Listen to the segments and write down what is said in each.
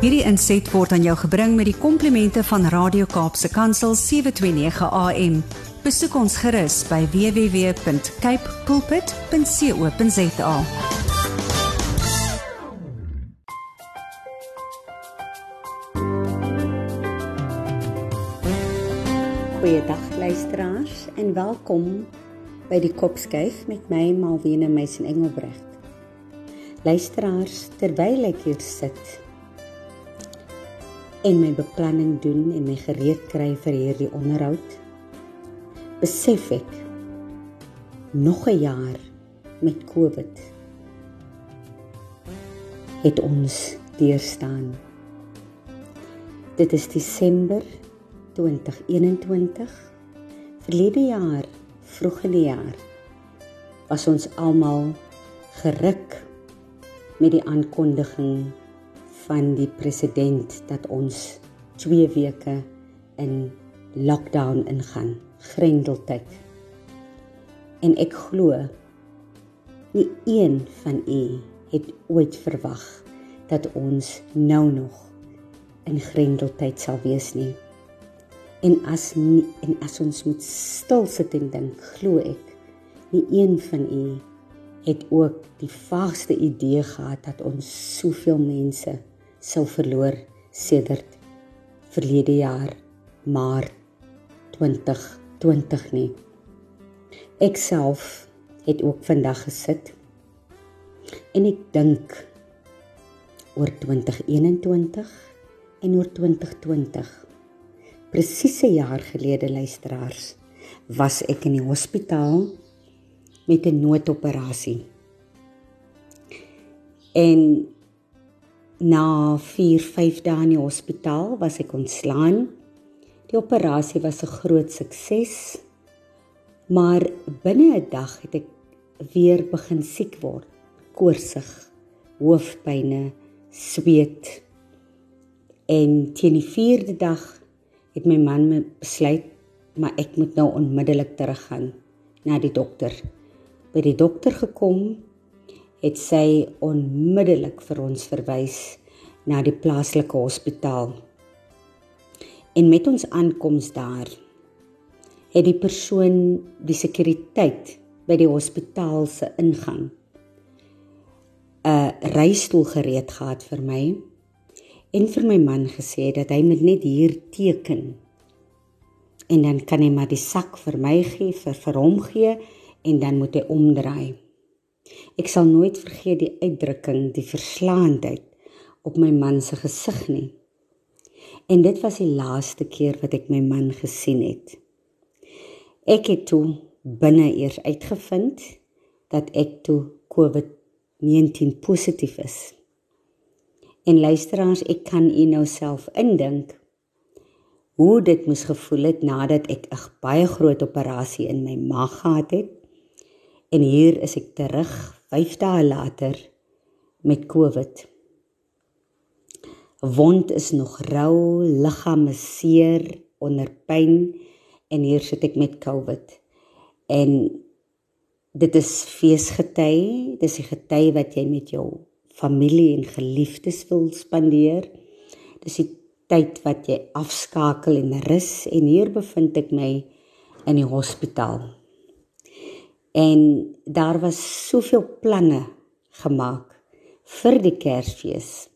Hierdie inset word aan jou gebring met die komplimente van Radio Kaapse Kansel 729 AM. Besoek ons gerus by www.cape pulpit.co.za. Goeiedag luisteraars en welkom by die Kopskyf met my Malwena Meisen Engelbrecht. Luisteraars, terwyl ek hier sit en my beplanning doen en my gereed kry vir hierdie onderhoud, besef ek nog 'n jaar met COVID het ons deurstaan. Dit is Desember 2021. Verlede jaar, vroeg in die jaar, was ons almal geruk met die aankondiging van die president dat ons 2 weke in lockdown ingaan, grendeltyd. En ek glo nie een van u het ooit verwag dat ons nou nog in grendeltyd sal wees nie. En as nie, en as ons moet stil sit en dink, glo ek, nie een van u het ook die vaagste idee gehad dat ons soveel mense sou verloor sedert verlede jaar Maart 2020 nie. Ek self het ook vandag gesit en ek dink oor 2021 en oor 2020 Presies 'n jaar gelede luisteraars was ek in die hospitaal met 'n noodoperasie. En na 4-5 dae in die hospitaal was ek ontslaan. Die operasie was 'n groot sukses. Maar binne 'n dag het ek weer begin siek word, koorsig, hoofpynne, sweet. En teen die 4de dag het my man besluit maar ek moet nou onmiddellik teruggaan na die dokter. By die dokter gekom het sy onmiddellik vir ons verwys na die plaaslike hospitaal. En met ons aankoms daar het die persoon die sekuriteit by die hospitaal se ingang 'n reistool gereed gehad vir my en vir my man gesê dat hy moet net hier teken. En dan kan hy maar die sak vir my gee, vir vir hom gee en dan moet hy omdraai. Ek sal nooit vergeet die uitdrukking, die verslaandheid op my man se gesig nie. En dit was die laaste keer wat ek my man gesien het. Ek het toe binne eers uitgevind dat ek toe COVID-19 positief is. En luisteraars, ek kan u nou self indink hoe dit moes gevoel het nadat ek 'n baie groot operasie in my maag gehad het. En hier is ek terug 5 dae later met COVID. Wond is nog rou, liggaam is seer, onder pyn en hier sit ek met COVID. En dit is feesgety, dis die gety wat jy met jou familie en geliefdes wil spandeer. Dis die tyd wat jy afskakel en rus en hier bevind ek my in die hospitaal. En daar was soveel planne gemaak vir die Kersfees.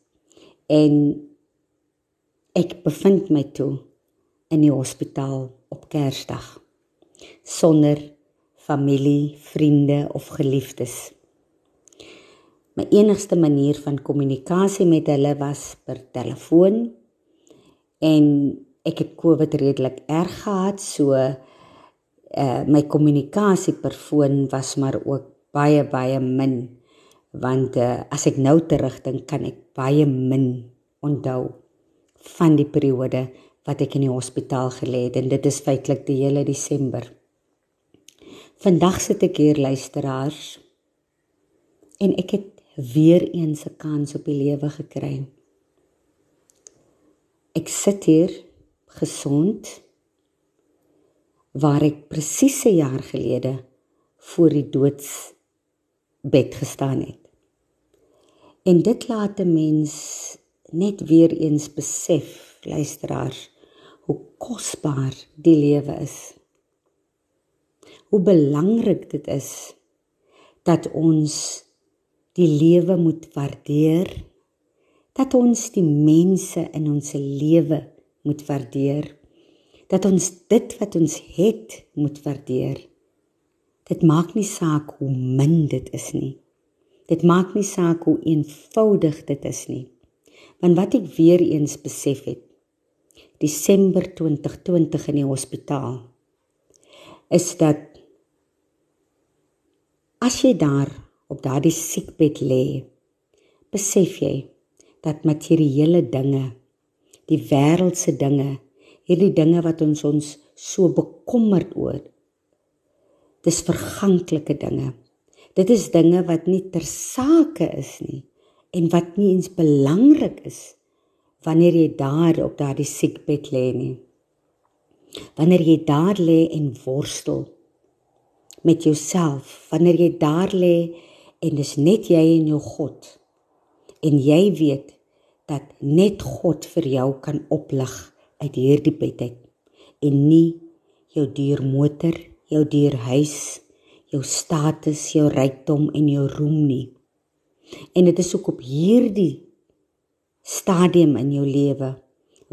En ek bevind my toe in die hospitaal op Kersdag sonder familie, vriende of geliefdes. My enigste manier van kommunikasie met hulle was per telefoon en ek het COVID redelik erg gehad so uh my kommunikasie per foon was maar ook baie baie min want uh, as ek nou terugdink kan ek baie min onthou van die periode wat ek in die hospitaal gelê het en dit is feitelik die hele Desember. Vandag sit ek hier luisteraars en ek het weer eens 'n kans op die lewe gekry. Ek sit hier gesond waar ek presies 'n jaar gelede voor die doodsbed gestaan het. En dit laat 'n mens net weer eens besef, luisteraars, hoe kosbaar die lewe is. Hoe belangrik dit is dat ons die lewe moet waardeer, dat ons die mense in ons lewe moet waardeer, dat ons dit wat ons het moet waardeer. Dit maak nie saak hoe min dit is nie. Dit maak nie saak hoe eenvoudig dit is nie. Want wat ek weer eens besef het, Desember 2020 in die hospitaal, is dat as jy daar op daardie siekbed lê, besef jy dat materiële dinge, die wêreldse dinge, hierdie dinge wat ons ons so bekommerd oor, dis verganklike dinge. Dit is dinge wat nie ter sake is nie en wat nie eens belangrik is wanneer jy daar op daardie siekbed lê nie. Wanneer jy daar lê en worstel met jouself, wanneer jy daar lê en dis net jy en jou God en jy weet dat net God vir jou kan oplig uit hierdie bed uit en nie jou duur motor, jou duur huis jou status, jou rykdom en jou roem nie. En dit is ook op hierdie stadium in jou lewe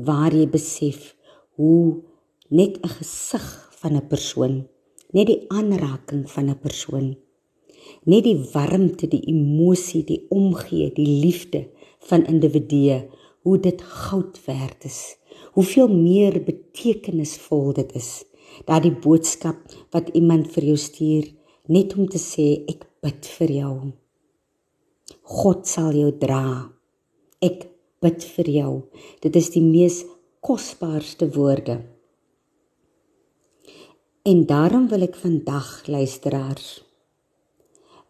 waar jy besef hoe net 'n gesig van 'n persoon, net die aanraking van 'n persoon, net die warmte, die emosie, die omgee, die liefde van individue, hoe dit goud werd is. Hoeveel meer betekenisvol dit is. Daardie boodskap wat iemand vir jou stuur net om te sê ek bid vir jou. God sal jou dra. Ek bid vir jou. Dit is die mees kosbaarste woorde. En daarom wil ek vandag luisteraars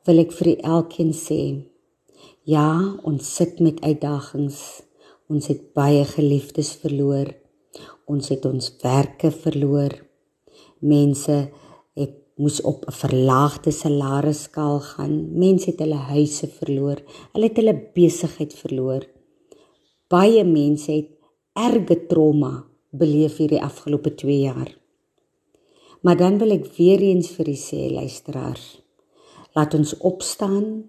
wil ek vir elkeen sê ja, ons sit met uitdagings. Ons het baie geliefdes verloor. Ons het ons werke verloor. Mense het moes op 'n verlaagde salarisskaal gaan. Mense het hulle huise verloor. Hulle het hulle besigheid verloor. Baie mense het erge trauma beleef hierdie afgelope 2 jaar. Maar dan wil ek weer eens vir u sê luisteraars, laat ons opstaan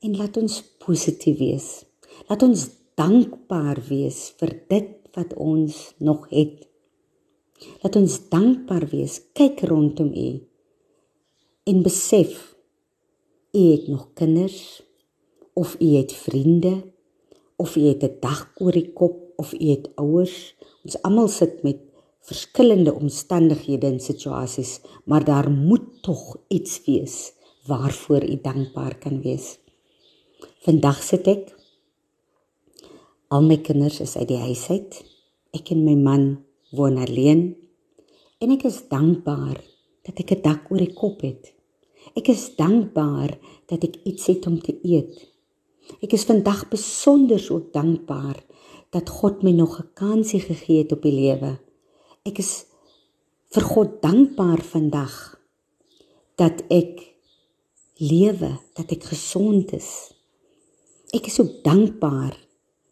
en laat ons positief wees. Laat ons dankbaar wees vir dit wat ons nog het. Laat ons dankbaar wees. Kyk rondom u en besef u het nog kinders of u het vriende of u het 'n dak oor die kop of u het ouers ons almal sit met verskillende omstandighede en situasies maar daar moet tog iets wees waarvoor u dankbaar kan wees vandag sit ek al my kinders is uit die huis uit ek en my man woon alleen en ek is dankbaar dat ek 'n dak oor die kop het Ek is dankbaar dat ek iets het om te eet. Ek is vandag besonder so dankbaar dat God my nog 'n kansie gegee het op die lewe. Ek is vir God dankbaar vandag dat ek lewe, dat ek gesond is. Ek is ook dankbaar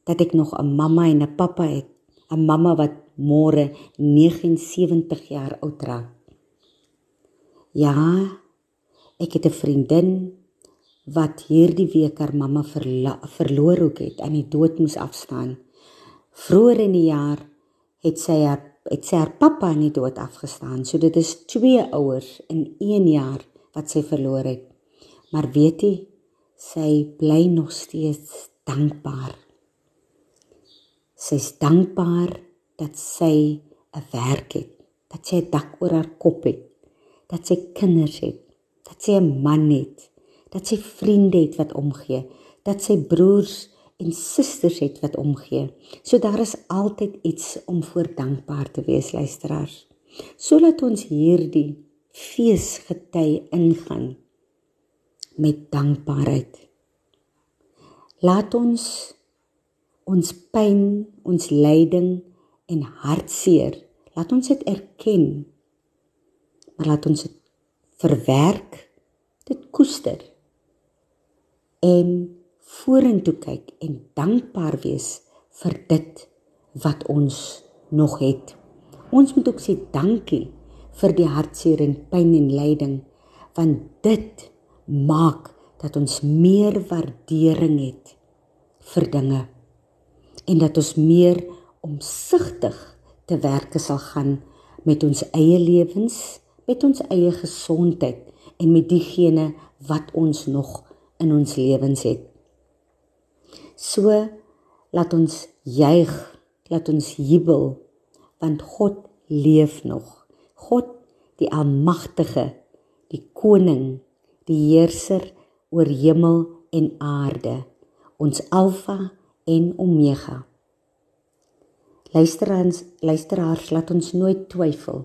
dat ek nog 'n mamma en 'n pappa het, 'n mamma wat môre 79 jaar oud raak. Ja, Ek het 'n vriendin wat hierdie week haar mamma verloor ook het aan die dood moes afstaan. Vroeger in die jaar het sy haar het sy haar pappa aan die dood afgestaan. So dit is twee ouers in 1 jaar wat sy verloor het. Maar weet jy, sy bly nog steeds dankbaar. Sy's dankbaar dat sy 'n werk het, dat sy 'n dak oor haar kop het, dat sy kinders het dat sy 'n man het, dat sy vriende het wat omgee, dat sy broers en susters het wat omgee. So daar is altyd iets om voor dankbaar te wees, luisteraars. So laat ons hierdie feesgety ingaan met dankbaarheid. Laat ons ons pyn, ons lyding en hartseer, laat ons dit erken. Maar laat ons dit verwerk, dit koester en vorentoe kyk en dankbaar wees vir dit wat ons nog het. Ons moet ook sê dankie vir die hartseer en pyn en lyding want dit maak dat ons meer waardering het vir dinge en dat ons meer omsigtig te werk sal gaan met ons eie lewens, met ons eie gesondheid en met diegene wat ons nog in ons lewens het. So laat ons juig, laat ons jubel want God leef nog. God die almagtige, die koning, die heerser oor hemel en aarde, ons alfa en omega. Luisteraars, luisteraars, laat ons nooit twyfel.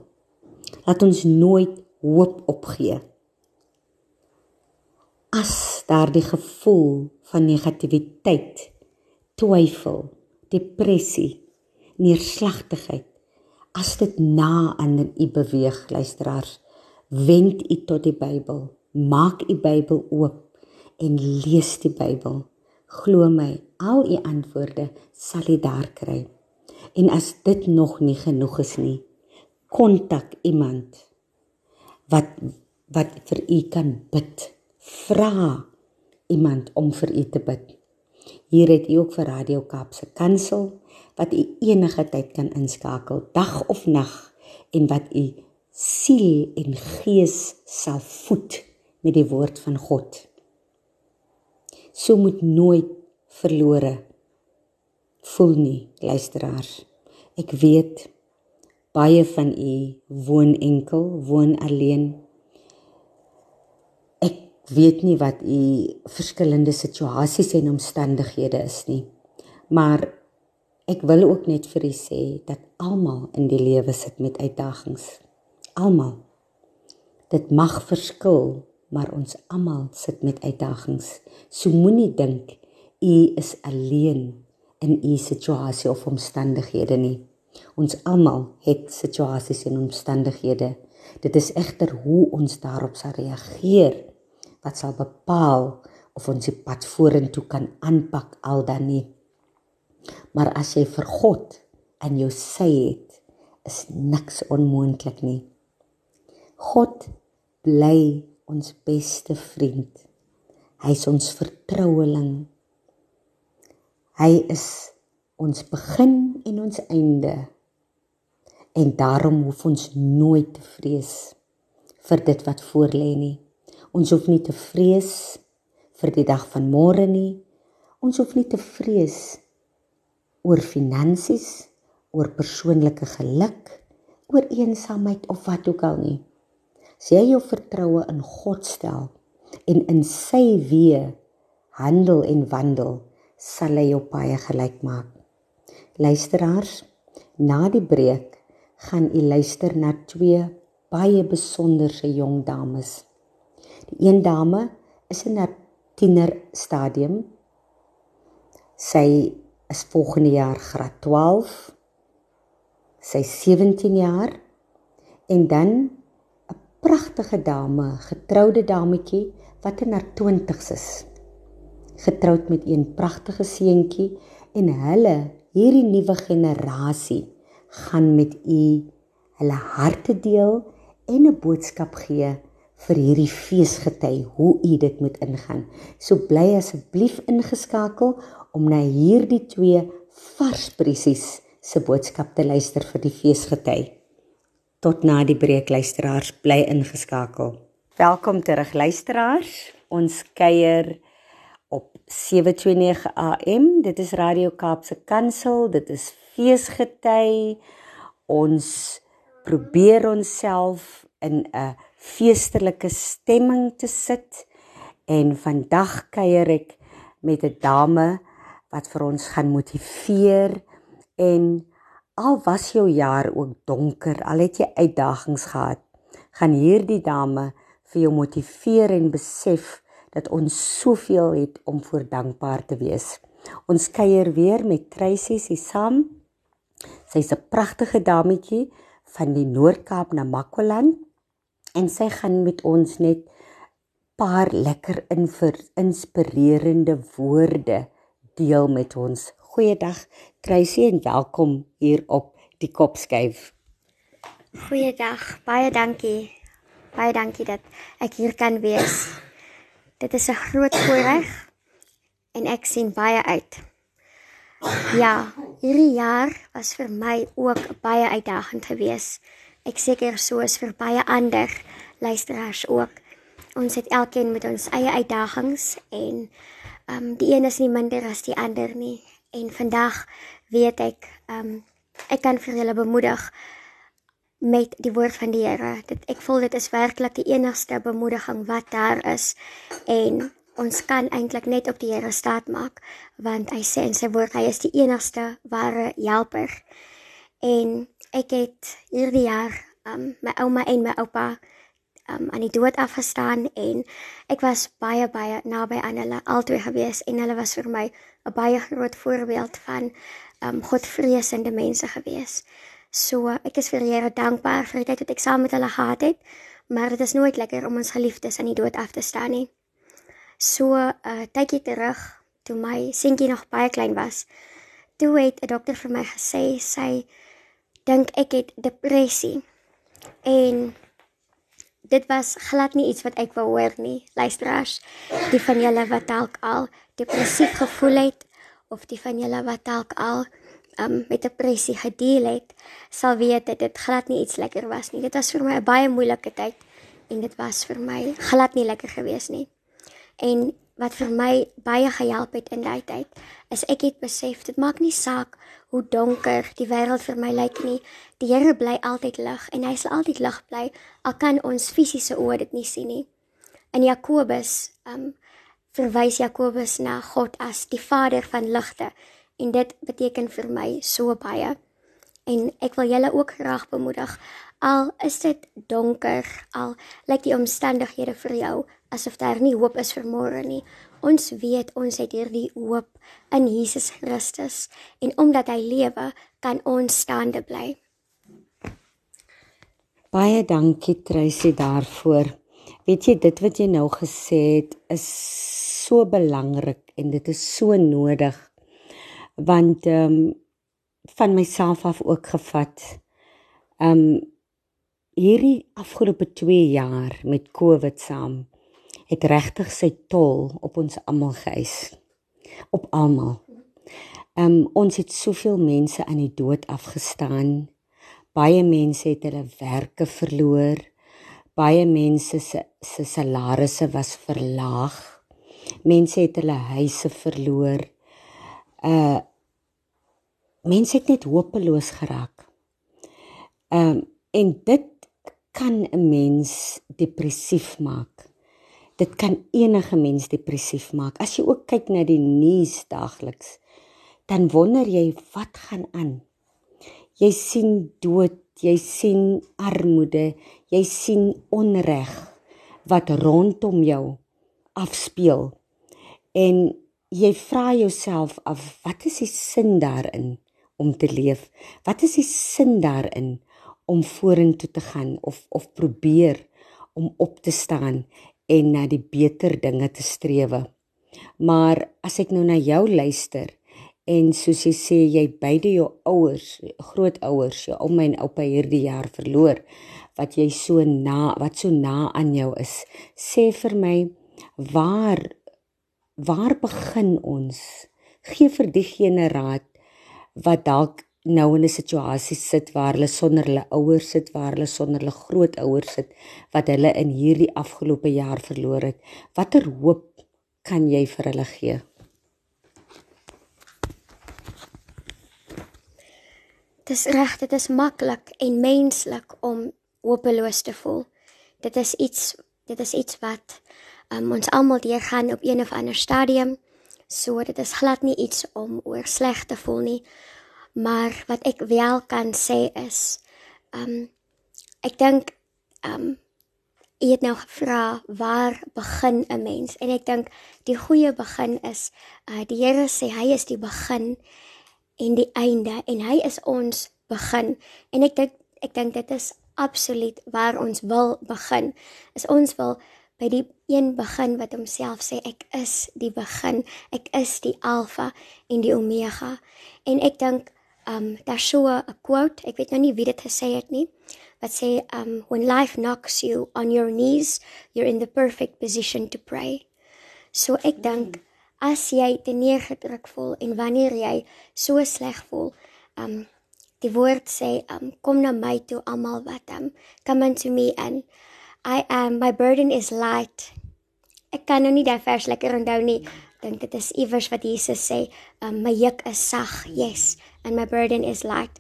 Laat ons nooit hoop opgee. As daardie gevoel van negativiteit, twyfel, depressie, neerslagtigheid, as dit na aan u beweeg, luisteraars, wend u tot die Bybel. Maak u Bybel oop en lees die Bybel. Glo my, al u antwoorde sal u daar kry. En as dit nog nie genoeg is nie, kontak iemand wat wat vir u kan bid. Vra iemand om vir u te bid. Hier het u ook vir Radio Kaapse Kansel wat u enige tyd kan inskakel, dag of nag en wat u siel en gees sal voed met die woord van God. So moet nooit verlore voel nie, luisteraars. Ek weet baie van u woon enkel, woon alleen. Ek weet nie wat u verskillende situasies en omstandighede is nie. Maar ek wil ook net vir u sê dat almal in die lewe sit met uitdagings. Almal. Dit mag verskil, maar ons almal sit met uitdagings. So moenie dink u is alleen in u situasie of omstandighede nie. Ons almal het situasies en omstandighede. Dit is egter hoe ons daarop sal reageer wat sal bepaal of ons die pad vorentoe kan aanpak al dan nie. Maar as jy vir God in jou sy het, is niks onmoontlik nie. God bly ons beste vriend. Hy is ons vertroueling. Hy is ons begin en ons einde. En daarom hoef ons nooit te vrees vir dit wat voorlê nie. Ons hoef nie te vrees vir die dag van môre nie. Ons hoef nie te vrees oor finansies, oor persoonlike geluk, oor eensaamheid of wat ook al nie. As jy jou vertroue in God stel en in sy weë handel en wandel, sal hy jou paie gelyk maak. Luisteraars, na die breek gaan u luister na twee baie besonderse jong dames. Die een dame is in 'n tiener stadium. Sy is volgende jaar graad 12. Sy 17 jaar en dan pragtige dame, getroude dametjie wat in haar 20's is getroud met een pragtige seentjie en hulle hierdie nuwe generasie gaan met u hulle harte deel en 'n boodskap gee vir hierdie feesgety hoe u dit moet ingaan. So bly asseblief ingeskakel om na hierdie twee vars presies se boodskap te luister vir die feesgety. Tot na die breek luisteraars bly ingeskakel. Welkom terug luisteraars. Ons kuier op 729 AM. Dit is Radio Kaapse Kansel. Dit is feesgety. Ons probeer onsself in 'n feestelike stemming te sit en vandag kuier ek met 'n dame wat vir ons gaan motiveer en al was jou jaar ook donker, al het jy uitdagings gehad, gaan hierdie dame vir jou motiveer en besef dat ons soveel het om voor dankbaar te wees. Ons kuier weer met Tracy se saam. Sy's 'n pragtige dametjie van die Noord-Kaap na Makwaland en sy gaan met ons net paar lekker inspirerende woorde deel met ons. Goeiedag Tracy en welkom hier op die Kopskuif. Goeiedag. Baie dankie. Baie dankie dat ek hier kan wees. Dit is 'n groot voorreg en ek sien baie uit. Ja, hierdie jaar was vir my ook baie uitdagend geweest. Ek seker soos vir baie ander luisteraars ook. Ons het elkeen met ons eie uitdagings en ehm um, die een is nie minder as die ander nie. En vandag weet ek um, ek kan vir julle bemoedig met die woord van die Here. Dit ek voel dit is werklik die enigste bemoediging wat daar is en ons kan eintlik net op die Here staat maak want hy sê in sy woord hy is die enigste ware helper. En ek het hierdie jaar um, my ouma en my oupa um, aan die dood afgestaan en ek was baie baie naby aan hulle albei gewees en hulle was vir my 'n baie groot voorbeeld van um, godvreesende mense gewees. So ek is vir die Here dankbaar vir die tyd wat ek saam met hulle gehad het, maar dit is nooit lekker om ons geliefdes aan die dood af te staan nie. So 'n uh, tydjie terug, toe my seentjie nog baie klein was, toe het 'n dokter vir my gesê sy dink ek het depressie. En dit was glad nie iets wat ek wou hoor nie. Luisteraars, die van julle wat dalk al depressief gevoel het of die van julle wat dalk al um, met depressie gedeel het, sal weet dat dit glad nie iets lekker was nie. Dit was vir my 'n baie moeilike tyd en dit was vir my glad nie lekker gewees nie. En wat vir my baie gehelp het in daai tyd, is ek het besef dit maak nie saak hoe donker die wêreld vir my lyk nie. Die Here bly altyd lig en hy sal altyd lig bly al kan ons fisiese oë dit nie sien nie. In Jakobus, um verwys Jakobus na God as die Vader van ligte en dit beteken vir my so baie. En ek wil julle ook graag bemoedig. Al is dit donker, al lyk die omstandighede vir jou asof daar nie hoop is vir môre nie. Ons weet ons het hierdie hoop in Jesus Christus en omdat hy lewe, kan ons staande bly. Baie dankie Tracy daarvoor. Weet jy dit wat jy nou gesê het is so belangrik en dit is so nodig want ehm um, van myself af ook gevat. Ehm um, hierdie afgelope 2 jaar met COVID saam het regtig sy tol op ons almal geëis. Op almal. Ehm um, ons het soveel mense aan die dood afgestaan. Baie mense het hulle werke verloor. Baie mense se se salarisse was verlaag. Mense het hulle huise verloor uh mense het net hopeloos geraak. Ehm um, en dit kan 'n mens depressief maak. Dit kan enige mens depressief maak. As jy ook kyk na die nuus daagliks, dan wonder jy wat gaan aan. Jy sien dood, jy sien armoede, jy sien onreg wat rondom jou afspeel. En jy vra jouself af wat is die sin daarin om te leef? Wat is die sin daarin om vorentoe te gaan of of probeer om op te staan en na die beter dinge te strewe? Maar as ek nou na jou luister en soos jy sê jy beide jou ouers, grootouers, jou ouma en oupa hierdie jaar verloor wat jy so na wat so na aan jou is, sê vir my waar waar begin ons? Gee vir diegene raad wat dalk nou in 'n situasie sit waar hulle sonder hulle ouers sit, waar hulle sonder hulle grootouers sit wat hulle in hierdie afgelope jaar verloor het. Watter hoop kan jy vir hulle gee? Dis reg, dit is maklik en menslik om hopeloos te voel. Dit is iets dit is iets wat um, ons almal deurgaan op een of ander stadium. So dit is glad nie iets om oor sleg te voel nie. Maar wat ek wel kan sê is um ek dink um jy het nou gevra waar begin 'n mens? En ek dink die goeie begin is uh, die Here sê hy is die begin en die einde en hy is ons begin. En ek dink ek dink dit is absoluut waar ons wil begin. Is ons wil by die een begin wat homself sê ek is die begin, ek is die alfa en die omega. En ek dink um daar's so 'n quote, ek weet nou nie wie dit gesê het nie, wat sê um when life knocks you on your knees, you're in the perfect position to pray. So ek dink as jy te neergedruk voel en wanneer jy so sleg voel, um die woord sê um kom na my toe almal wat um come unto me and I am my burden is light. Ek kan nou nie daai vers lekker onthou nie. Dink dit is iewers wat Jesus sê, um, my juk is sag, yes, and my burden is light.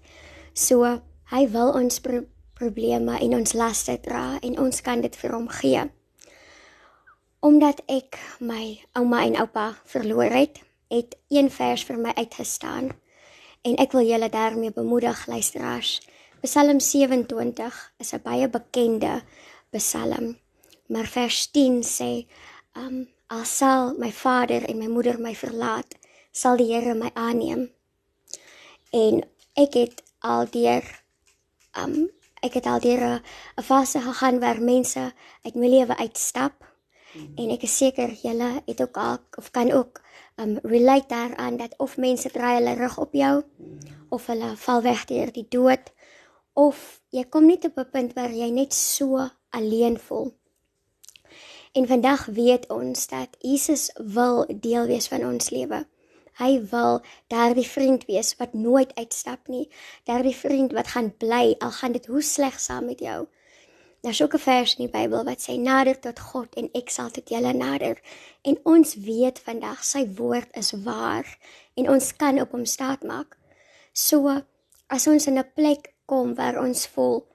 So hy wil ons pro probleme en ons laste dra en ons kan dit vir hom gee. Omdat ek my ouma en oupa verloor het, het een vers vir my uitgestaan en ek wil julle daarmee bemoedig luisteraars. Psalm 27 is 'n baie bekende Psalm. Maar vers 10 sê, um al sal my vader en my moeder my verlaat, sal die Here my aanneem. En ek het al deur um ek het al deur 'n fase gegaan waar mense uit my lewe uitstap. Hmm. En ek is seker julle het ook al of kan ook um relate daaraan dat of mense draai hulle rug op jou of hulle val weg deur die dood of jy kom net op 'n punt waar jy net so alleen voel. En vandag weet ons dat Jesus wil deel wees van ons lewe. Hy wil daardie vriend wees wat nooit uitstap nie. Daardie vriend wat gaan bly al gaan dit hoe sleg saam met jou. Daar's ook 'n vers in die Bybel wat sê nader tot God en ek sal tot julle nader. En ons weet vandag sy woord is waar en ons kan op hom staat maak. So as ons in 'n plek kom waar ons voel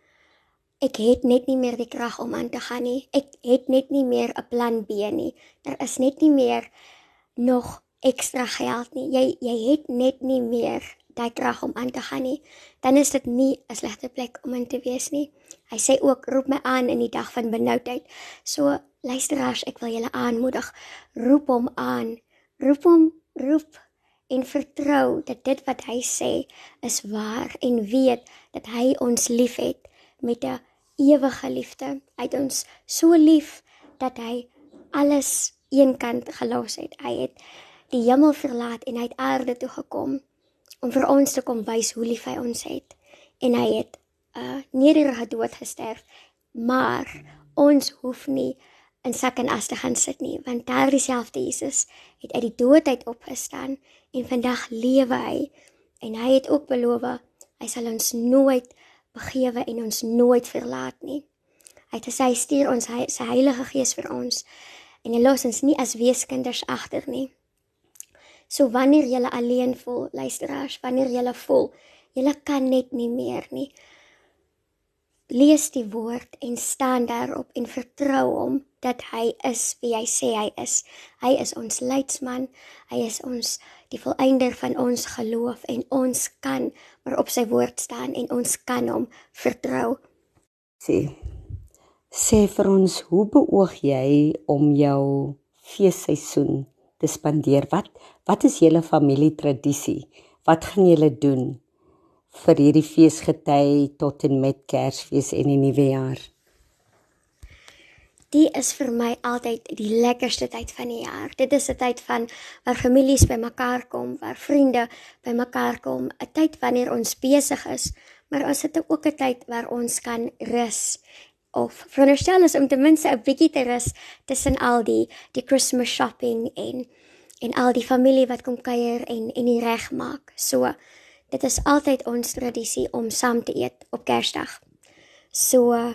ek het net nie meer die krag om aan te gaan nie. Ek het net nie meer 'n plan B nie. Daar is net nie meer nog ekstra geld nie. Jy jy het net nie meer daai krag om aan te gaan nie. Dan is dit nie 'n slegte plek om in te wees nie. Hy sê ook roep my aan in die dag van benoudheid. So luisteraars, ek wil julle aanmoedig, roep hom aan. Roep hom, roep en vertrou dat dit wat hy sê is waar en weet dat hy ons liefhet met 'n ewige liefde. Hy het ons so lief dat hy alles eenkant gelos het. Hy het die hemel verlaat en hy het aarde toe gekom om vir ons te kom wys hoe lief hy ons het. En hy het 'n uh, nederige dood gesterf. Maar ons hoef nie in sak en as te gaan sit nie, want daar dieselfde Jesus het uit die dood uit opgestaan en vandag lewe hy en hy het ook beloof hy sal ons nooit begewe en ons nooit verlaat nie. Hy het gesê hy stuur ons hy, sy Heilige Gees vir ons en hy los ons nie as weeskinders agter nie. So wanneer jy alleen voel, luisteraars, wanneer jy voel jy kan net nie meer nie. Lees die woord en staan daarop en vertrou hom dat hy is wie hy sê hy is. Hy is ons leidsman. Hy is ons die volëinder van ons geloof en ons kan maar op sy woord staan en ons kan hom vertrou. Sê sê vir ons hoe beoog jy om jou feesseisoen te spandeer? Wat wat is julle familie tradisie? Wat gaan julle doen vir hierdie feesgety tot en met Kersfees en die nuwe jaar? Die is vir my altyd die lekkerste tyd van die jaar. Dit is 'n tyd van waar families bymekaar kom, waar vriende bymekaar kom, 'n tyd wanneer ons besig is, maar ons het ook 'n tyd waar ons kan rus of veronderstel is om ten minste 'n bietjie te rus tussen al die die Christmas shopping en en al die familie wat kom kuier en en die reg maak. So dit is altyd ons tradisie om saam te eet op Kersdag. So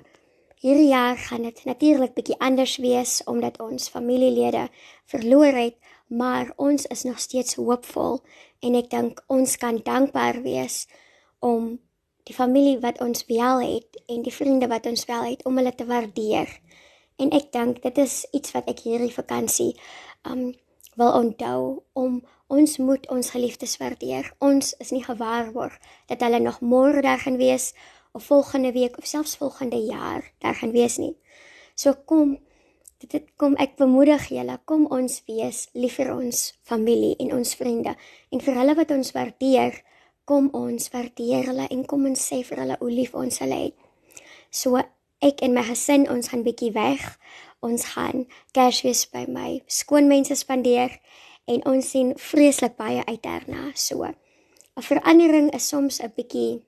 Hierdie jaar gaan dit natuurlik bietjie anders wees omdat ons familielede verloor het, maar ons is nog steeds hoopvol en ek dink ons kan dankbaar wees om die familie wat ons wel het en die vriende wat ons wel het om hulle te waardeer. En ek dink dit is iets wat ek hierdie vakansie um wil onthou om ons moet ons geliefdes waardeer. Ons is nie gewaarborg dat hulle nog môre daar gaan wees of volgende week of selfs volgende jaar daar gaan wees nie. So kom dit dit kom ek bemoedig julle kom ons wees lief vir ons familie en ons vriende en vir hulle wat ons waardeer kom ons waardeer hulle en kom ons sê vir hulle hoe lief ons hulle het. So ek en my gesin ons gaan bietjie weg Ons gaan Kersfees by my skoonmense spandeer en ons sien vreeslik baie uit daarna. So 'n verandering is soms 'n bietjie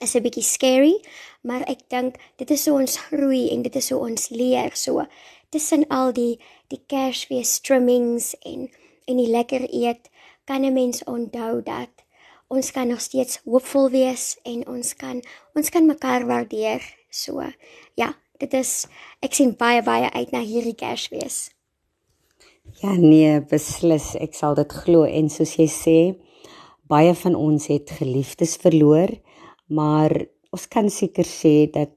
is 'n bietjie scary, maar ek dink dit is hoe ons groei en dit is hoe ons leer. So tussen al die die Kersfees trimmings en en die lekker eet, kan 'n mens onthou dat ons kan nog steeds hoopvol wees en ons kan ons kan mekaar waardeer. So ja, dit is ek sien baie baie uit na hierdie Kersfees. Ja nee, beslis, ek sal dit glo en soos jy sê, baie van ons het geliefdes verloor, maar ons kan seker sê dat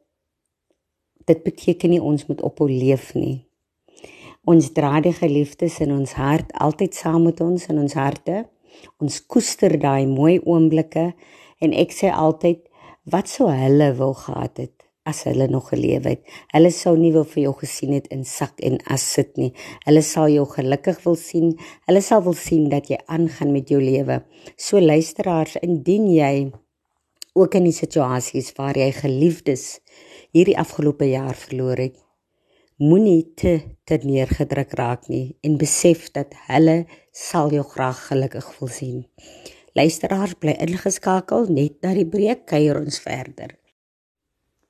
dit beteken nie ons moet ophou leef nie. Ons dra die geliefdes in ons hart altyd saam met ons in ons harte. Ons koester daai mooi oomblikke en ek sê altyd wat sou hulle wil gehad het as hulle nog geleef het. Hulle sou nie wil vir jou gesien het in sak en as sit nie. Hulle sal jou gelukkig wil sien. Hulle sal wil sien dat jy aangaan met jou lewe. So luisteraars, indien jy ook in die situasies waar jy geliefdes hierdie afgelope jaar verloor het, moenie te te neergedruk raak nie en besef dat hulle sal jou graag gelukkig wil sien. Luisteraars bly ingeskakel net na die breek kuier ons verder.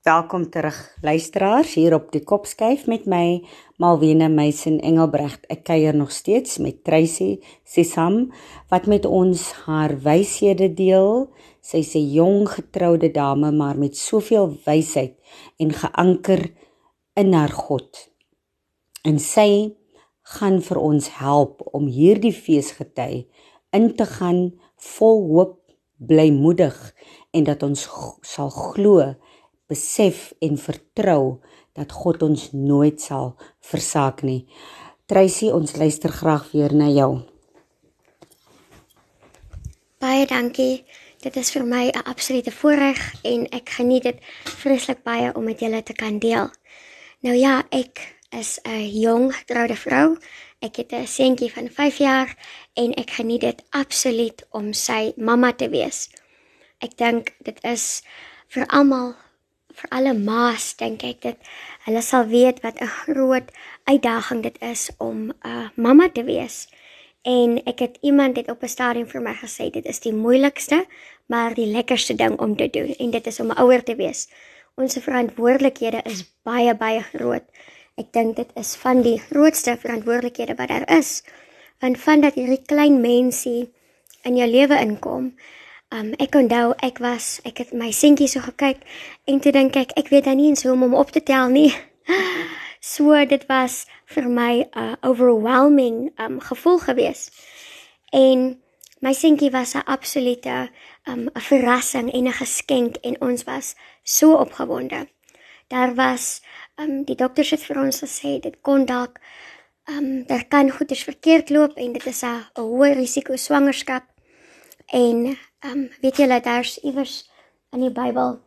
Welkom terug luisteraars hier op die Kopskyf met my Malwena Meisen Engelbregt. Ek kuier nog steeds met Tracy Sesam wat met ons haar wyshede deel. Sy's 'n jong getroude dame maar met soveel wysheid en geanker in haar God. En sy gaan vir ons help om hierdie feesgety in te gaan vol hoop, blymoedig en dat ons sal glo, besef en vertrou dat God ons nooit sal versaak nie. Tracy, ons luister graag weer na jou. Baie dankie. Dit is vir my 'n absolute voorreg en ek geniet dit vreeslik baie om met julle te kan deel. Nou ja, ek is 'n jong getroude vrou. Ek het 'n seentjie van 5 jaar en ek geniet dit absoluut om sy mamma te wees. Ek dink dit is vir almal vir alle ma's dink ek dit hulle sal weet wat 'n groot uitdaging dit is om 'n uh, mamma te wees. En ek het iemand dit op 'n stadium vir my gesê, dit is die moeilikste, maar die lekkerste ding om te doen en dit is om 'n ouer te wees. Ons verantwoordelikhede is baie baie groot. Ek dink dit is van die grootste verantwoordelikhede wat daar is. Want van dat hierdie klein mensie in jou lewe inkom. Um ek onthou ek was ek het my seentjie so gekyk en toe dink ek ek weet dan nie eens hoe om hom op te tel nie. So dit was vir my 'n uh, overwhelming um gevoel gewees. En my seentjie was 'n absolute um 'n verrassing en 'n geskenk en ons was so opgewonde. Daar was um die dokters het vir ons gesê dit kon dalk um daar kan goeders verkeerd loop en dit is 'n hoë risiko swangerskap. En um weet julle daar's iewers in die Bybel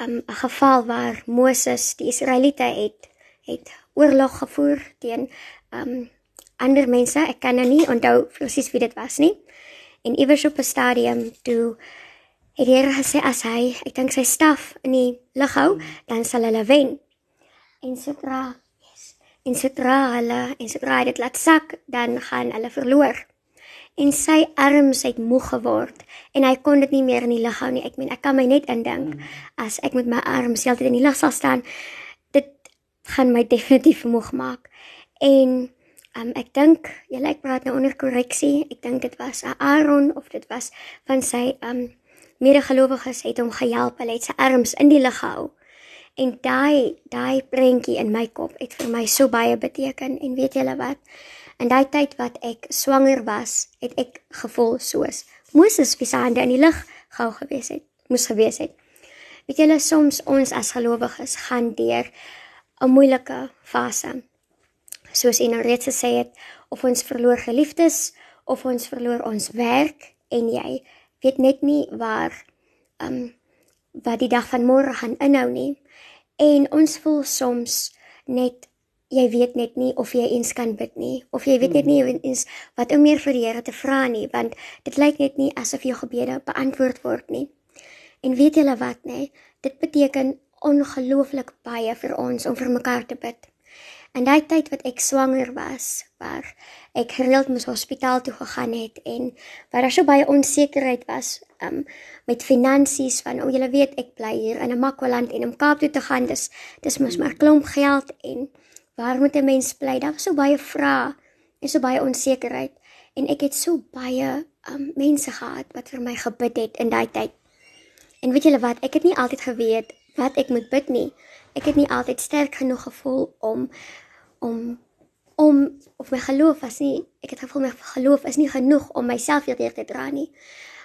um 'n geval waar Moses die Israeliete het het oorlog gevoer teen um ander mense. Ek kan nou nie onthou presies wie dit was nie. En iewers op 'n stadium toe het die Here gesê as hy, ek dink sy staf in die lug hou, dan sal hulle wen. En sodra yes, en sodra hulle en sodra hy dit laat sak, dan gaan hulle verloor. En sy arms het moeg geword en hy kon dit nie meer in die lug hou nie. Ek meen, ek kan my net indink as ek met my arms heeltyd in die lug sal staan, gaan my definitief moeg maak. En um, ek dink julle ek praat nou onder korreksie. Ek dink dit was Aaron of dit was van sy um medegelowiges het hom gehelp. Hulle het sy arms in die lug gehou. En daai daai prentjie in my kop het vir my so baie beteken. En weet julle wat? In daai tyd wat ek swanger was, het ek gevoel soos Moses wie se hande in die lug gehou gewees het, moes gewees het. Weet julle soms ons as gelowiges gaan deur 'n moeilike fase. Soos nou reeds gesê het, of ons verloor geliefdes of ons verloor ons werk en jy weet net nie waar ehm um, wat die dag van môre gaan inhou nie. En ons voel soms net jy weet net nie of jy eens kan bid nie of jy weet net nie eens wat om meer vir die Here te vra nie want dit lyk net nie asof jou gebede beantwoord word nie. En weet julle wat nê? Dit beteken ongelooflik baie vir ons om vir mekaar te bid. En daai tyd wat ek swanger was, waar ek gereeld moes hospitaal toe gegaan het en waar daar so baie onsekerheid was um, met finansies van o, julle weet ek bly hier in 'n Makwaland en om Kaap toe te gaan, dis dis mos maar klomp geld en waar moet 'n mens bly? Daar was so baie vrae en so baie onsekerheid en ek het so baie um, mense gehad wat vir my gebid het in daai tyd. En weet julle wat, ek het nie altyd geweet wat ek moet bid nie. Ek het nie altyd sterk genoeg gevoel om om om of my geloof was nie ek het gevoel my geloof is nie genoeg om myself hierdeur te dra nie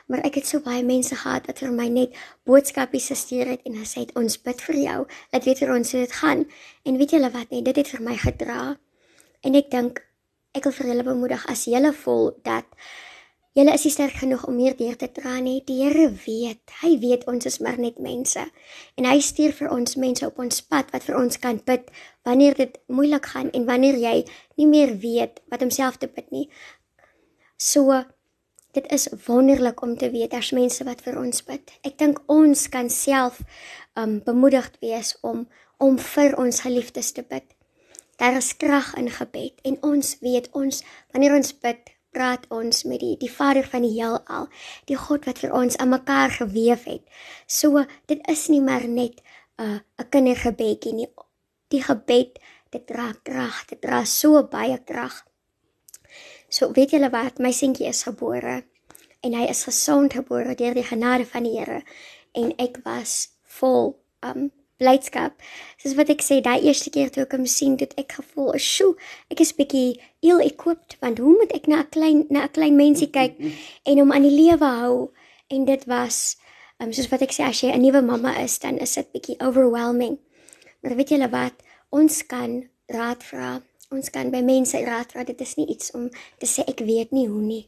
maar ek het so baie mense gehad wat vir my net boodskapies gestuur het en gesê het ons bid vir jou laat weet vir ons hoe dit gaan en weet julle wat nee dit het vir my gedra en ek dink ek wil vir julle bemoedig as julle voel dat Julle is nie sterk genoeg om meer deur te dra nie. Die Here weet. Hy weet ons is maar net mense. En hy stuur vir ons mense op ons pad wat vir ons kan bid wanneer dit moeilik gaan en wanneer jy nie meer weet wat om self te bid nie. So dit is wonderlik om te weet daar's mense wat vir ons bid. Ek dink ons kan self um bemoedigd wees om om vir ons geliefdes te bid. Daar is krag in gebed en ons weet ons wanneer ons bid praat ons met die die Vader van die heelal, die God wat vir ons aan mekaar gewewe het. So dit is nie maar net 'n uh, 'n kindergebedjie nie. Die gebed, dit dra krag, dit dra so baie krag. So weet julle wat, my seentjie is gebore en hy is gesond gebore deur die genade van die Here en ek was vol um blydskap. Soos wat ek sê, daai eerste keer toe ek hom sien, het ek gevoel, "Sjoe, ek is bietjie ill equipped want hoe moet ek na 'n klein na 'n klein mensie kyk en hom aan die lewe hou?" En dit was um, soos wat ek sê, as jy 'n nuwe mamma is, dan is dit bietjie overwhelming. Maar weet julle wat? Ons kan raad vra. Ons kan by mense raad vra. Dit is nie iets om te sê ek weet nie hoe nie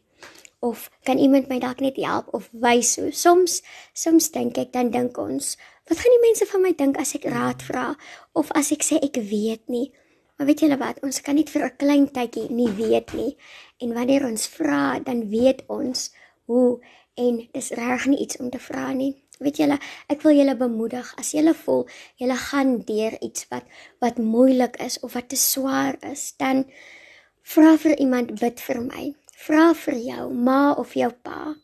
of kan iemand my dalk net help of wys hoe. Soms soms dink ek dan dink ons, Wat gaan die mense van my dink as ek raad vra of as ek sê ek weet nie? Maar weet julle wat, ons kan nie vir 'n klein tydjie nie weet nie. En wanneer ons vra, dan weet ons hoe en dis reg nie iets om te vra nie. Weet julle, ek wil julle bemoedig as julle voel julle gaan deur iets wat wat moeilik is of wat te swaar is, dan vra vir iemand bid vir my. Vra vir jou ma of jou pa.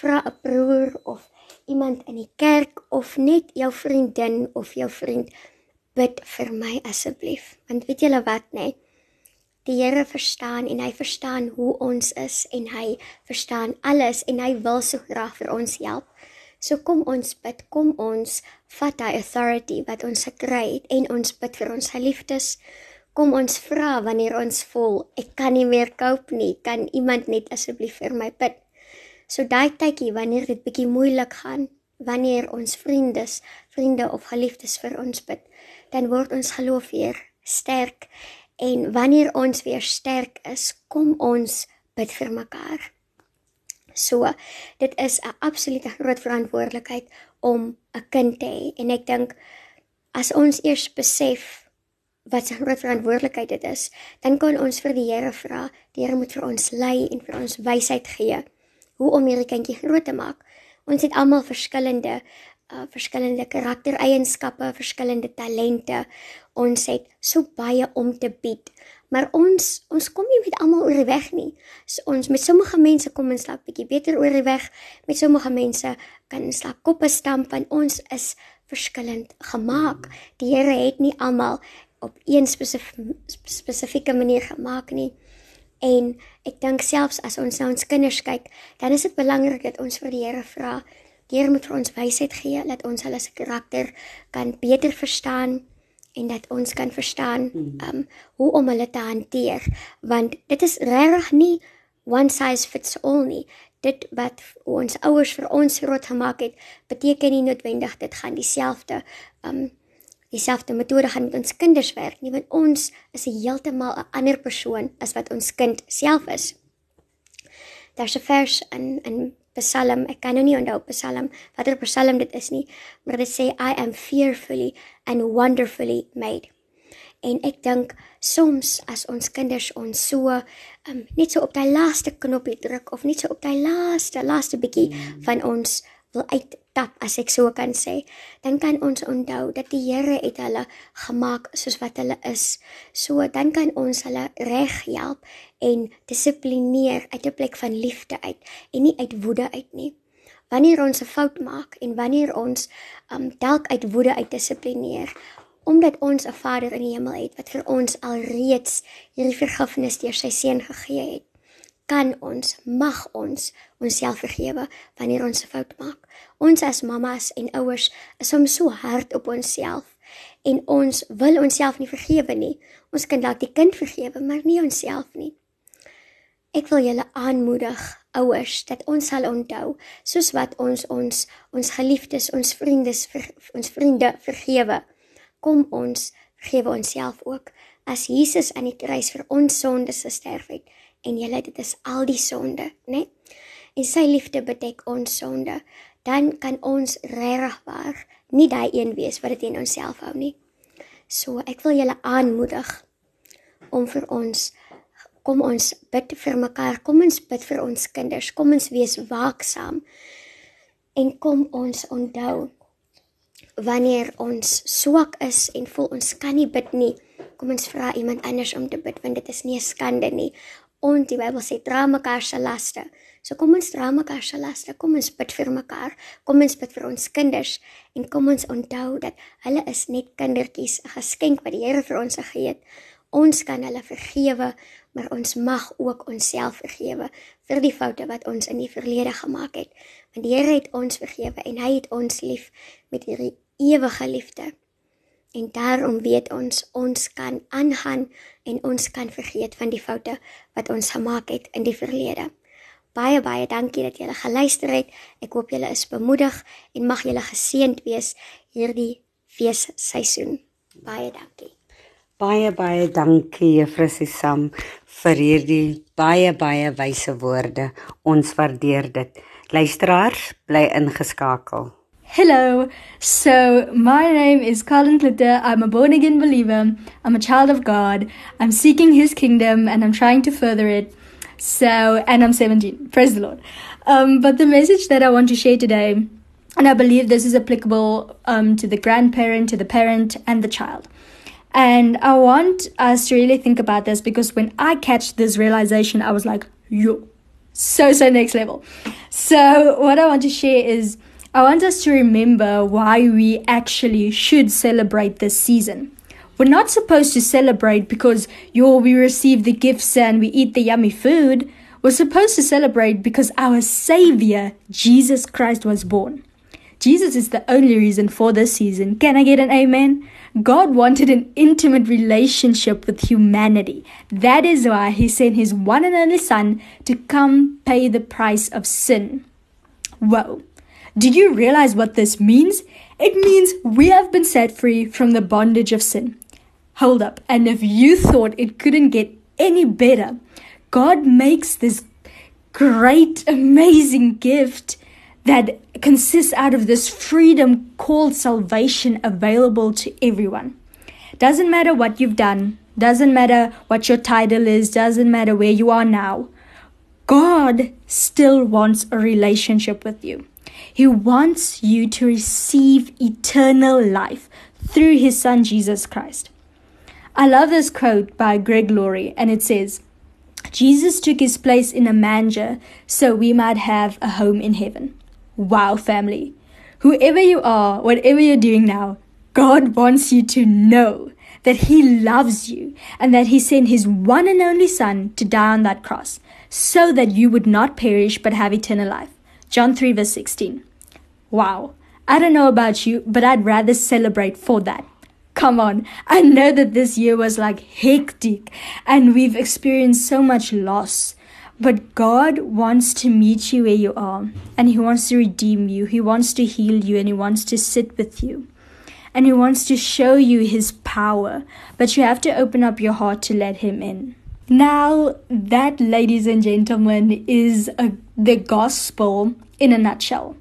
Vra 'n broer of iemand in die kerk of net jou vriendin of jou vriend bid vir my asseblief. Want weet julle wat nê? Die Here verstaan en hy verstaan hoe ons is en hy verstaan alles en hy wil so graag vir ons help. So kom ons bid, kom ons vat daai authority wat ons gekry het en ons bid vir ons geliefdes. Kom ons vra wanneer ons voel ek kan nie meer cope nie, kan iemand net asseblief vir my bid? So daai tydjie wanneer dit bietjie moeilik gaan, wanneer ons vriendes, vriende of geliefdes vir ons bid, dan word ons geloof weer sterk en wanneer ons weer sterk is, kom ons bid vir mekaar. So, dit is 'n absolute groot verantwoordelikheid om 'n kind te hê en ek dink as ons eers besef wat 'n groot verantwoordelikheid dit is, dan kan ons vir die Here vra. Die Here moet vir ons lei en vir ons wysheid gee hoe om hierdie kindjie groot te maak. Ons het almal verskillende uh verskillende karaktereienskappe, verskillende talente. Ons het so baie om te bied. Maar ons ons kom nie met almal oor die weg nie. So ons met sommige mense kom ons dalk bietjie beter oor die weg. Met sommige mense kan ons dalk koppe stamp want ons is verskillend gemaak. Die Here het nie almal op een spesifieke manier gemaak nie. En ek dink selfs as ons na ons kinders kyk, dan is dit belangrik dat ons vir die Here vra. Die Here moet vir ons wysheid gee dat ons hulle se karakter kan beter verstaan en dat ons kan verstaan um hoe om hulle te hanteer. Want dit is regtig nie one size fits all nie. Dit wat ons ouers vir ons groot gemaak het beteken nie noodwendig dit gaan dieselfde um dieselfde metode gaan met ons kinders werk nie. Want ons is heeltemal 'n ander persoon as wat ons kind self is. Daar's 'n vers in in Psalm, ek kan nou nie onthou Psalm watter Psalm dit is nie, maar dit sê I am fearfully and wonderfully made. En ek dink soms as ons kinders ons so um, net so op daai laaste knoppie druk of net so op daai laaste laaste bietjie van ons wil uittap as ek so kan sê, dan kan ons onthou dat die Here het hulle gemaak soos wat hulle is. So dan kan ons hulle reg help en dissiplineer uit 'n plek van liefde uit en nie uit woede uit nie. Wanneer ons 'n fout maak en wanneer ons um dalk uit woede uit dissiplineer, omdat ons 'n Vader in die hemel het wat vir ons alreeds hierdie vergifnis deur sy seun gegee het, kan ons, mag ons onsself vergewe wanneer ons 'n fout maak. Ons as mammas en ouers is soms so hard op onsself en ons wil onsself nie vergewe nie. Ons kan dalk die kind vergewe, maar nie onsself nie. Ek wil julle aanmoedig, ouers, dat ons sal onthou, soos wat ons ons ons geliefdes, ons vriendes, ver, ons vriende vergewe, kom ons vergewe onsself ook as Jesus aan die kruis vir ons sondes gesterf het en julle dit is al die sonde, né? En sy liefde bedek ons sonde, dan kan ons regwaar nie daai een wees wat dit in onsself hou nie. So ek wil julle aanmoedig om vir ons kom ons bid vir mekaar, kom ons bid vir ons kinders, kom ons wees waaksaam en kom ons onthou wanneer ons swak is en voel ons kan nie bid nie, kom ons vra iemand anders om te bid want dit is nie 'n skande nie. En die Bybel sê dra mekaar se laste. So kom ons dra mekaar se laste. Kom ons bid vir mekaar. Kom ons bid vir ons kinders en kom ons onthou dat hulle is net kindertjies, 'n geskenk wat die Here vir ons gegee het. Ons kan hulle vergewe, maar ons mag ook onsself vergewe vir die foute wat ons in die verlede gemaak het. Want die Here het ons vergewe en hy het ons lief met hierdie ewige liefde. En daarom weet ons ons kan aangaan en ons kan vergeet van die foute wat ons gemaak het in die verlede. Baie baie dankie dat julle geluister het. Ek hoop julle is bemoedig en mag julle geseënd wees hierdie feesseisoen. Baie dankie. Baie baie dankie Juffrou Susam vir hierdie baie baie wyse woorde. Ons waardeer dit. Luisteraars, bly ingeskakel. Hello. So, my name is Colin Glitter. I'm a born again believer. I'm a child of God. I'm seeking his kingdom and I'm trying to further it. So, and I'm 17. Praise the Lord. Um, but the message that I want to share today, and I believe this is applicable um, to the grandparent, to the parent, and the child. And I want us to really think about this because when I catch this realization, I was like, yo, so, so next level. So, what I want to share is I want us to remember why we actually should celebrate this season. We're not supposed to celebrate because yo we receive the gifts and we eat the yummy food. We're supposed to celebrate because our savior, Jesus Christ was born. Jesus is the only reason for this season. Can I get an amen? God wanted an intimate relationship with humanity. That is why he sent his one and only son to come pay the price of sin. Whoa. Do you realize what this means? It means we have been set free from the bondage of sin. Hold up, and if you thought it couldn't get any better, God makes this great, amazing gift that consists out of this freedom called salvation available to everyone. Doesn't matter what you've done, doesn't matter what your title is, doesn't matter where you are now. God still wants a relationship with you. He wants you to receive eternal life through his son Jesus Christ. I love this quote by Greg Laurie, and it says, Jesus took his place in a manger so we might have a home in heaven. Wow, family. Whoever you are, whatever you're doing now, God wants you to know that He loves you and that He sent His one and only Son to die on that cross so that you would not perish but have eternal life. John 3, verse 16. Wow. I don't know about you, but I'd rather celebrate for that. Come on. I know that this year was like hectic and we've experienced so much loss. But God wants to meet you where you are and He wants to redeem you. He wants to heal you and He wants to sit with you. And He wants to show you His power. But you have to open up your heart to let Him in. Now, that, ladies and gentlemen, is a, the gospel in a nutshell.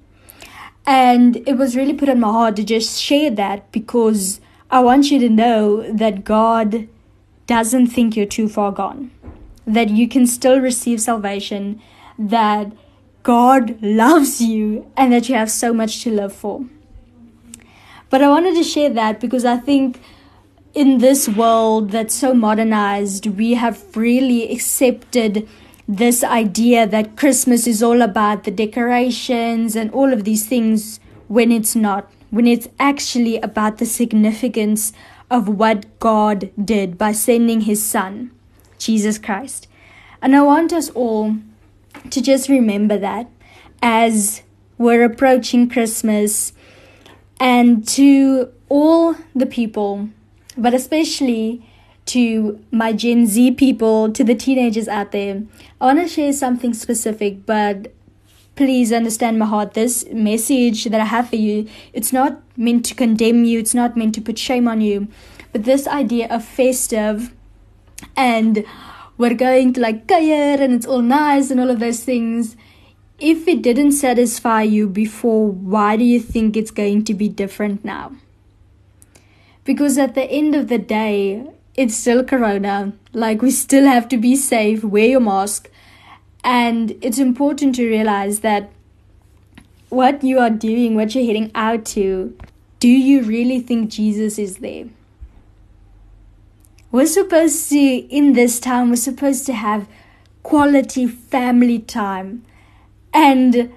And it was really put on my heart to just share that because I want you to know that God doesn't think you're too far gone, that you can still receive salvation, that God loves you and that you have so much to live for. But I wanted to share that because I think in this world that's so modernized, we have really accepted this idea that Christmas is all about the decorations and all of these things when it's not, when it's actually about the significance of what God did by sending his son, Jesus Christ. And I want us all to just remember that as we're approaching Christmas and to all the people, but especially to my Gen Z people, to the teenagers out there, I want to share something specific, but please understand my heart. This message that I have for you, it's not meant to condemn you, it's not meant to put shame on you, but this idea of festive and we're going to like kuier and it's all nice and all of those things. If it didn't satisfy you before, why do you think it's going to be different now? Because at the end of the day, it's still corona. Like we still have to be safe, wear your mask, and it's important to realize that what you are doing, what you're heading out to, do you really think Jesus is there? We're supposed to, in this time, we're supposed to have quality family time. And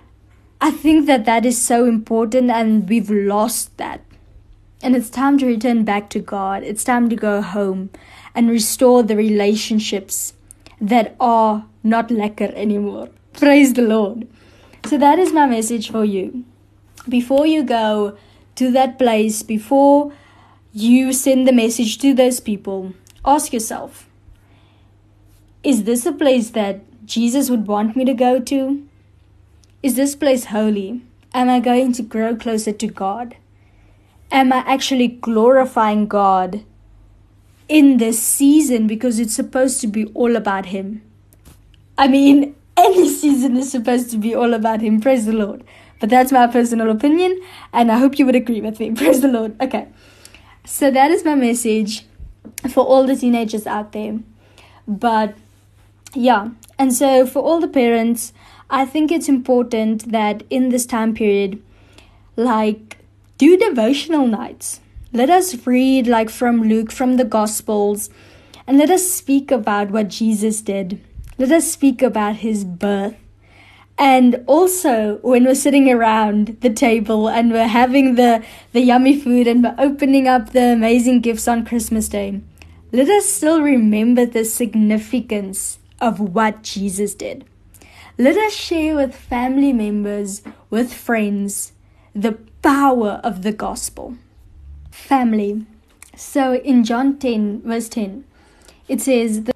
I think that that is so important, and we've lost that. And it's time to return back to God. It's time to go home and restore the relationships that are not lekker anymore. Praise the Lord. So that is my message for you. Before you go to that place, before you send the message to those people, ask yourself Is this a place that Jesus would want me to go to? Is this place holy? Am I going to grow closer to God? Am I actually glorifying God in this season because it's supposed to be all about Him? I mean, any season is supposed to be all about Him. Praise the Lord. But that's my personal opinion, and I hope you would agree with me. Praise the Lord. Okay. So that is my message for all the teenagers out there. But yeah, and so for all the parents, I think it's important that in this time period, like, do devotional nights. Let us read, like, from Luke, from the Gospels, and let us speak about what Jesus did let us speak about his birth. And also, when we're sitting around the table and we're having the, the yummy food and we're opening up the amazing gifts on Christmas Day, let us still remember the significance of what Jesus did. Let us share with family members, with friends, the power of the gospel. Family. So in John 10, verse 10, it says, The,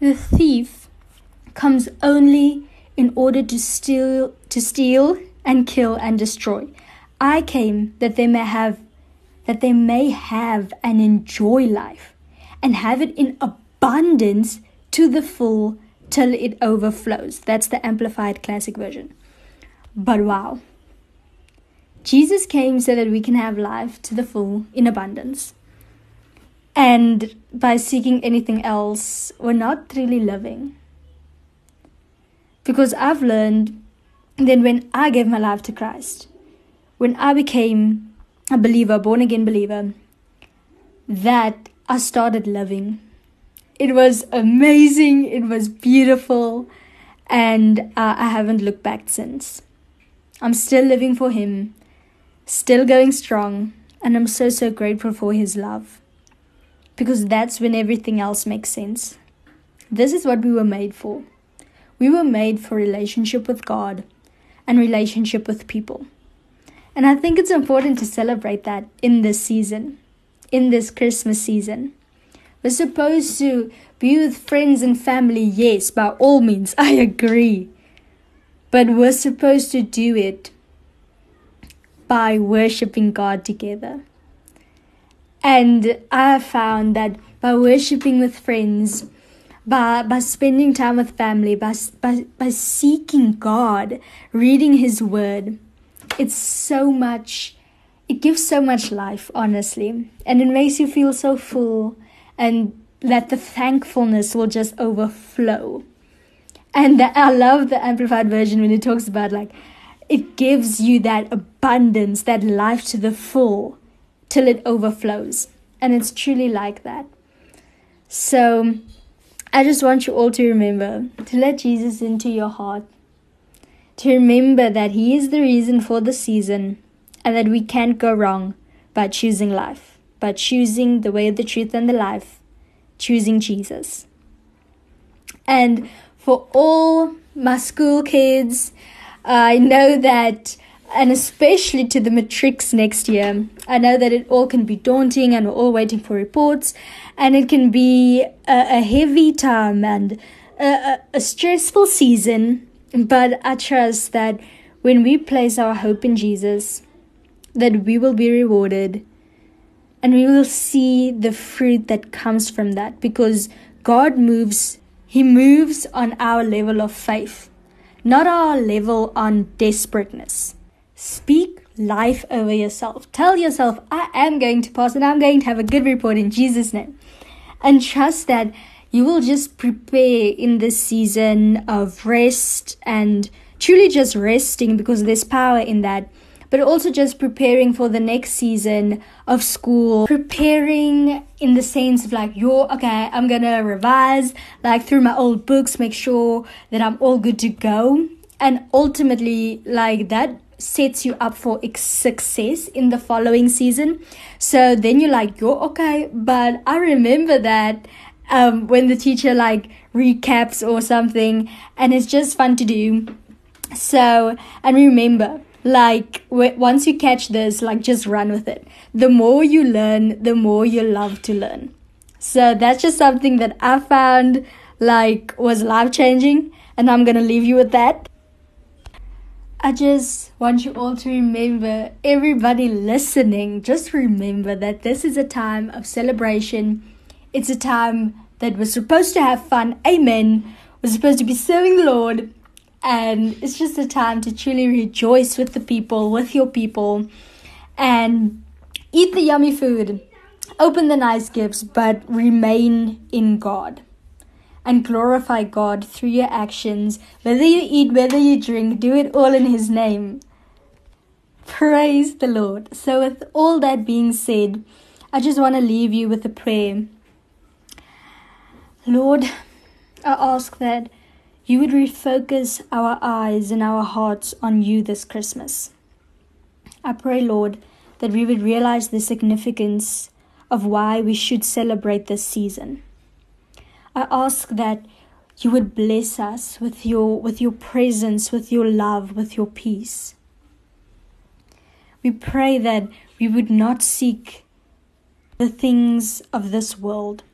the thief comes only in order to steal to steal and kill and destroy. I came that they may have that they may have and enjoy life and have it in abundance to the full till it overflows. That's the amplified classic version. But wow. Jesus came so that we can have life to the full in abundance. And by seeking anything else, we're not really living. Because I've learned that when I gave my life to Christ, when I became a believer, born again believer, that I started loving. It was amazing, it was beautiful, and uh, I haven't looked back since. I'm still living for Him, still going strong, and I'm so, so grateful for His love. Because that's when everything else makes sense. This is what we were made for. We were made for relationship with God and relationship with people. And I think it's important to celebrate that in this season, in this Christmas season. We're supposed to be with friends and family, yes, by all means, I agree. But we're supposed to do it by worshiping God together. And I found that by worshiping with friends, by by spending time with family, by by by seeking God, reading His Word. It's so much. It gives so much life, honestly, and it makes you feel so full, and that the thankfulness will just overflow. And the, I love the amplified version when it talks about like it gives you that abundance, that life to the full till it overflows. And it's truly like that. So I just want you all to remember to let Jesus into your heart, to remember that He is the reason for the season, and that we can't go wrong by choosing life, by choosing the way, of the truth, and the life, choosing Jesus. And for all my school kids, I know that and especially to the matrics next year. I know that it all can be daunting and we're all waiting for reports, and it can be a, a heavy time and a, a stressful season. But I trust that when we place our hope in Jesus, that we will be rewarded and we will see the fruit that comes from that because God moves, He moves on our level of faith, not our level on desperateness. Speak life over yourself. Tell yourself, I am going to pass and I'm going to have a good report in Jesus' name. And trust that you will just prepare in this season of rest and truly just resting because there's power in that. But also just preparing for the next season of school, preparing in the sense of like, you're okay, I'm gonna revise like through my old books, make sure that I'm all good to go. And ultimately, like that sets you up for success in the following season. So then you're like, you're okay. But I remember that um, when the teacher like recaps or something, and it's just fun to do. So, and remember, like once you catch this, like just run with it. The more you learn, the more you love to learn. So that's just something that I found like was life changing, and I'm gonna leave you with that. I just want you all to remember, everybody listening, just remember that this is a time of celebration. It's a time that we're supposed to have fun. Amen. We're supposed to be serving the Lord. And it's just a time to truly rejoice with the people, with your people, and eat the yummy food, open the nice gifts, but remain in God and glorify God through your actions. Whether you eat, whether you drink, do it all in His name. Praise the Lord. So, with all that being said, I just want to leave you with a prayer. Lord, I ask that you would refocus our eyes and our hearts on you this Christmas. I pray, Lord, that we would realize the significance of why we should celebrate this season. I ask that you would bless us with your with your presence, with your love, with your peace. We pray that we would not seek the things of this world,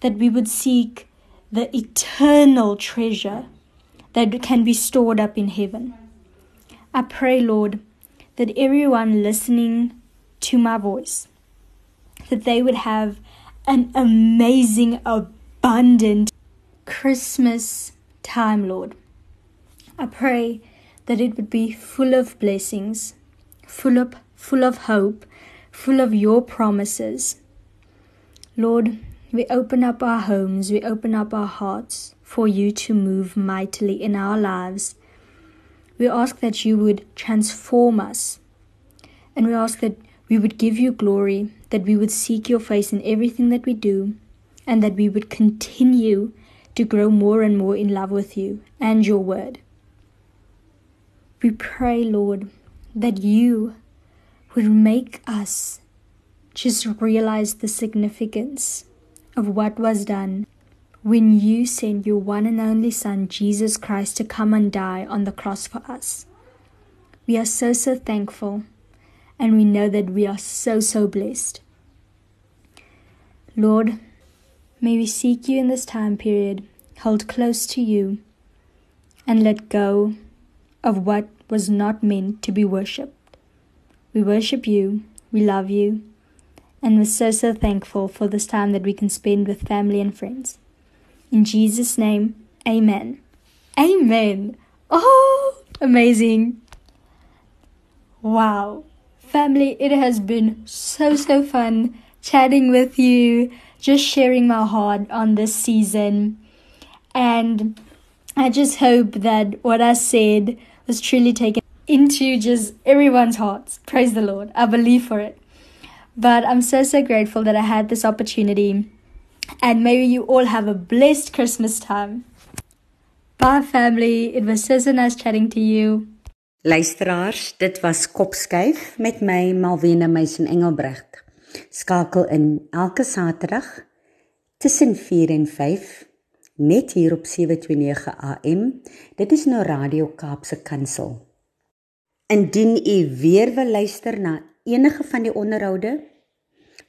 that we would seek the eternal treasure that can be stored up in heaven. I pray, Lord, that everyone listening to my voice, that they would have an amazing, abundant Christmas time, Lord. I pray that it would be full of blessings, full of full of hope, full of your promises. Lord, we open up our homes, we open up our hearts for you to move mightily in our lives. We ask that you would transform us. And we ask that we would give you glory, that we would seek your face in everything that we do, and that we would continue to grow more and more in love with you and your word. We pray, Lord, that you would make us just realize the significance of what was done when you sent your one and only Son, Jesus Christ, to come and die on the cross for us. We are so, so thankful, and we know that we are so, so blessed. Lord, May we seek you in this time period, hold close to you, and let go of what was not meant to be worshipped. We worship you, we love you, and we're so, so thankful for this time that we can spend with family and friends. In Jesus' name, amen. Amen. Oh, amazing. Wow. Family, it has been so, so fun chatting with you just sharing my heart on this season. And I just hope that what I said was truly taken into just everyone's hearts. Praise the Lord. I believe for it. But I'm so, so grateful that I had this opportunity. And may you all have a blessed Christmas time. Bye, family. It was so, so nice chatting to you. Luisteraars, dit was Kopskuif met my Malwena Meisen Engelbregt. Skakel in elke Saterdag tussen 4 en 5 net hier op 729 AM. Dit is nou Radio Kaapse Kansel. Indien u weer wil luister na enige van die onderhoude,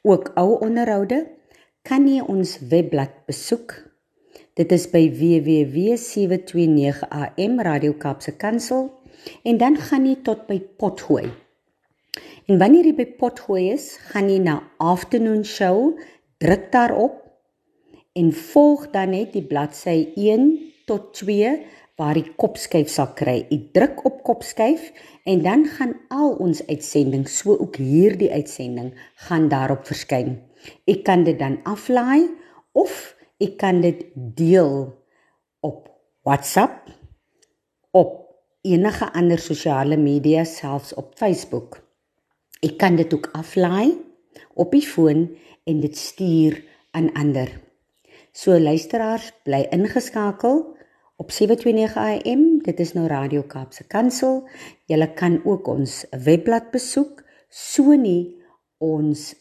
ook ou onderhoude, kan jy ons webblad besoek. Dit is by www.729am Radio Kaapse Kansel en dan gaan jy tot by Potgooi. En wanneer jy by Potgooi is, gaan jy na Afternoon Show, druk daarop en volg dan net die bladsy 1 tot 2 waar jy kopskyf sal kry. Jy druk op kopskyf en dan gaan al ons uitsendings, so ook hierdie uitsending, gaan daarop verskyn. Ek kan dit dan aflaai of ek kan dit deel op WhatsApp op enige ander sosiale media selfs op Facebook. Ek kan dit ook aflaai op die foon en dit stuur aan ander. So luisteraars, bly ingeskakel op 729 AM. Dit is nou Radio Kaapse Kansel. Julle kan ook ons webblad besoek, so nie ons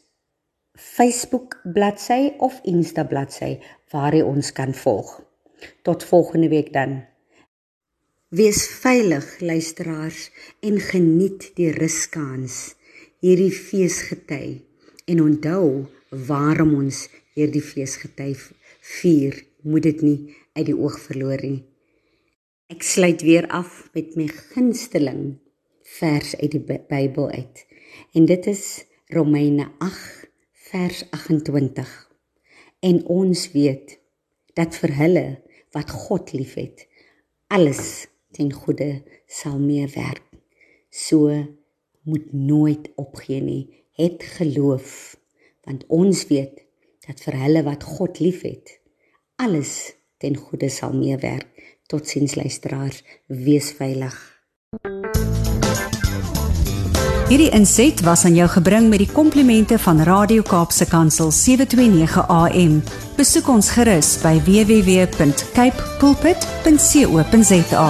Facebook bladsy of Insta bladsy waar jy ons kan volg. Tot volgende week dan. Wees veilig, luisteraars, en geniet die ruskans hierdie feesgety en onthou waarom ons hierdie feesgety vier. Moet dit nie uit die oog verloor nie. Ek sluit weer af met my gunsteling vers uit die Bybel uit. En dit is Romeine 8 vers 28. En ons weet dat vir hulle wat God liefhet, alles ten goeie sal meewerk. So moet nooit opgee nie. Het geloof want ons weet dat vir hulle wat God liefhet, alles ten goeie sal meewerk. Totsiens luisteraars, wees veilig. Hierdie inset was aan jou gebring met die komplimente van Radio Kaapse Kansel 729 AM. Besoek ons gerus by www.cape pulpit.co.za.